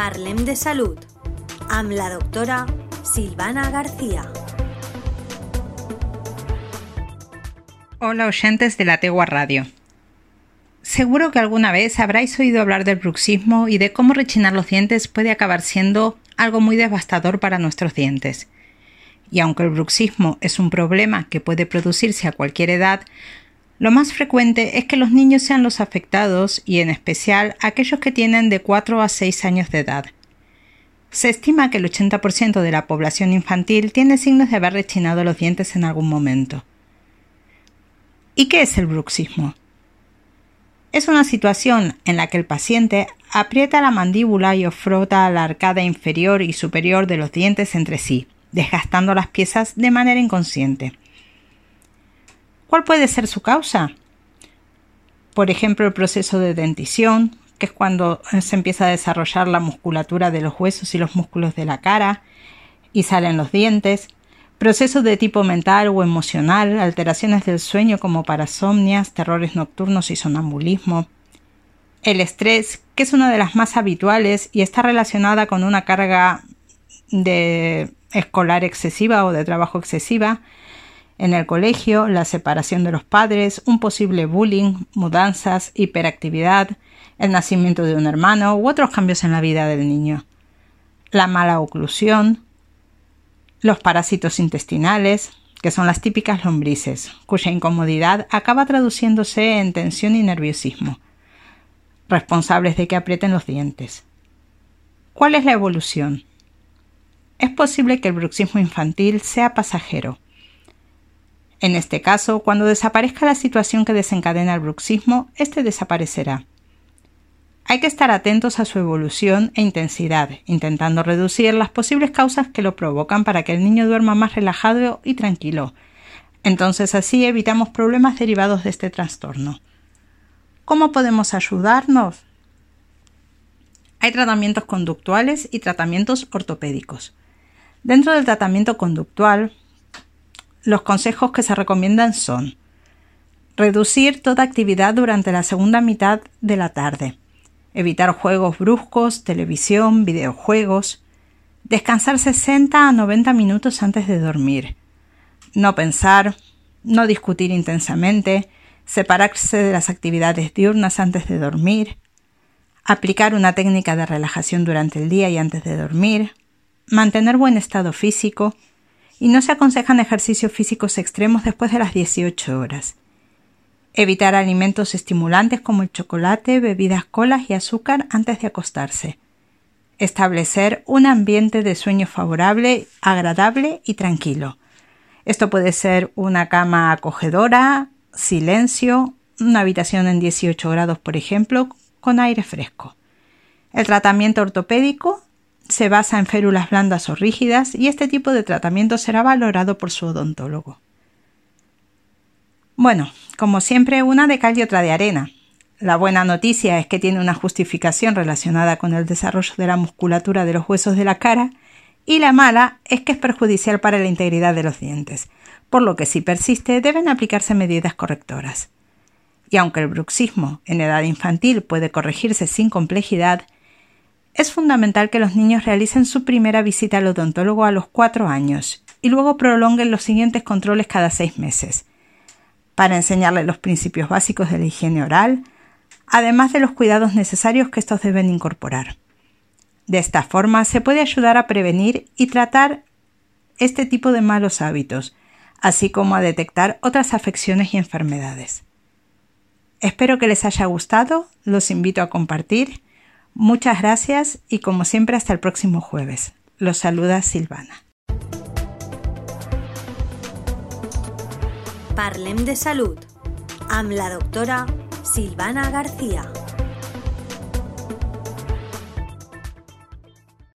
Parlem de Salud amb la doctora Silvana García. Hola oyentes de la Tegua Radio. Seguro que alguna vez habráis oído hablar del bruxismo y de cómo rechinar los dientes puede acabar siendo algo muy devastador para nuestros dientes. Y aunque el bruxismo es un problema que puede producirse a cualquier edad, lo más frecuente es que los niños sean los afectados y en especial aquellos que tienen de 4 a 6 años de edad. Se estima que el 80% de la población infantil tiene signos de haber rechinado los dientes en algún momento. ¿Y qué es el bruxismo? Es una situación en la que el paciente aprieta la mandíbula y frota la arcada inferior y superior de los dientes entre sí, desgastando las piezas de manera inconsciente. ¿Cuál puede ser su causa? Por ejemplo, el proceso de dentición, que es cuando se empieza a desarrollar la musculatura de los huesos y los músculos de la cara y salen los dientes, procesos de tipo mental o emocional, alteraciones del sueño como parasomnias, terrores nocturnos y sonambulismo, el estrés, que es una de las más habituales y está relacionada con una carga de escolar excesiva o de trabajo excesiva, en el colegio, la separación de los padres, un posible bullying, mudanzas, hiperactividad, el nacimiento de un hermano u otros cambios en la vida del niño. La mala oclusión, los parásitos intestinales, que son las típicas lombrices, cuya incomodidad acaba traduciéndose en tensión y nerviosismo, responsables de que aprieten los dientes. ¿Cuál es la evolución? Es posible que el bruxismo infantil sea pasajero, en este caso, cuando desaparezca la situación que desencadena el bruxismo, este desaparecerá. Hay que estar atentos a su evolución e intensidad, intentando reducir las posibles causas que lo provocan para que el niño duerma más relajado y tranquilo. Entonces así evitamos problemas derivados de este trastorno. ¿Cómo podemos ayudarnos? Hay tratamientos conductuales y tratamientos ortopédicos. Dentro del tratamiento conductual los consejos que se recomiendan son reducir toda actividad durante la segunda mitad de la tarde, evitar juegos bruscos, televisión, videojuegos, descansar 60 a 90 minutos antes de dormir, no pensar, no discutir intensamente, separarse de las actividades diurnas antes de dormir, aplicar una técnica de relajación durante el día y antes de dormir, mantener buen estado físico, y no se aconsejan ejercicios físicos extremos después de las 18 horas. Evitar alimentos estimulantes como el chocolate, bebidas colas y azúcar antes de acostarse. Establecer un ambiente de sueño favorable, agradable y tranquilo. Esto puede ser una cama acogedora, silencio, una habitación en 18 grados, por ejemplo, con aire fresco. El tratamiento ortopédico se basa en férulas blandas o rígidas y este tipo de tratamiento será valorado por su odontólogo. Bueno, como siempre, una de cal y otra de arena. La buena noticia es que tiene una justificación relacionada con el desarrollo de la musculatura de los huesos de la cara y la mala es que es perjudicial para la integridad de los dientes, por lo que si persiste deben aplicarse medidas correctoras. Y aunque el bruxismo en edad infantil puede corregirse sin complejidad, es fundamental que los niños realicen su primera visita al odontólogo a los cuatro años y luego prolonguen los siguientes controles cada seis meses, para enseñarles los principios básicos de la higiene oral, además de los cuidados necesarios que estos deben incorporar. De esta forma se puede ayudar a prevenir y tratar este tipo de malos hábitos, así como a detectar otras afecciones y enfermedades. Espero que les haya gustado, los invito a compartir Muchas gracias y como siempre hasta el próximo jueves. Los saluda Silvana. Parlem de Salud amb la doctora Silvana García.